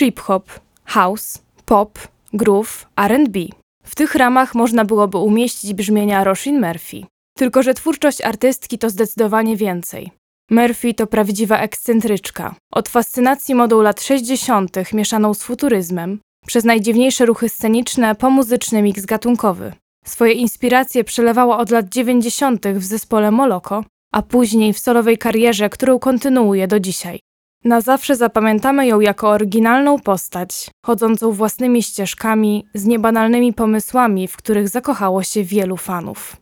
trip-hop, house, pop, groove, R&B. W tych ramach można byłoby umieścić brzmienia Roisin Murphy. Tylko, że twórczość artystki to zdecydowanie więcej. Murphy to prawdziwa ekscentryczka. Od fascynacji modą lat 60. mieszaną z futuryzmem, przez najdziwniejsze ruchy sceniczne po muzyczny miks gatunkowy. Swoje inspiracje przelewała od lat 90. w zespole Moloko, a później w solowej karierze, którą kontynuuje do dzisiaj. Na zawsze zapamiętamy ją jako oryginalną postać, chodzącą własnymi ścieżkami, z niebanalnymi pomysłami, w których zakochało się wielu fanów.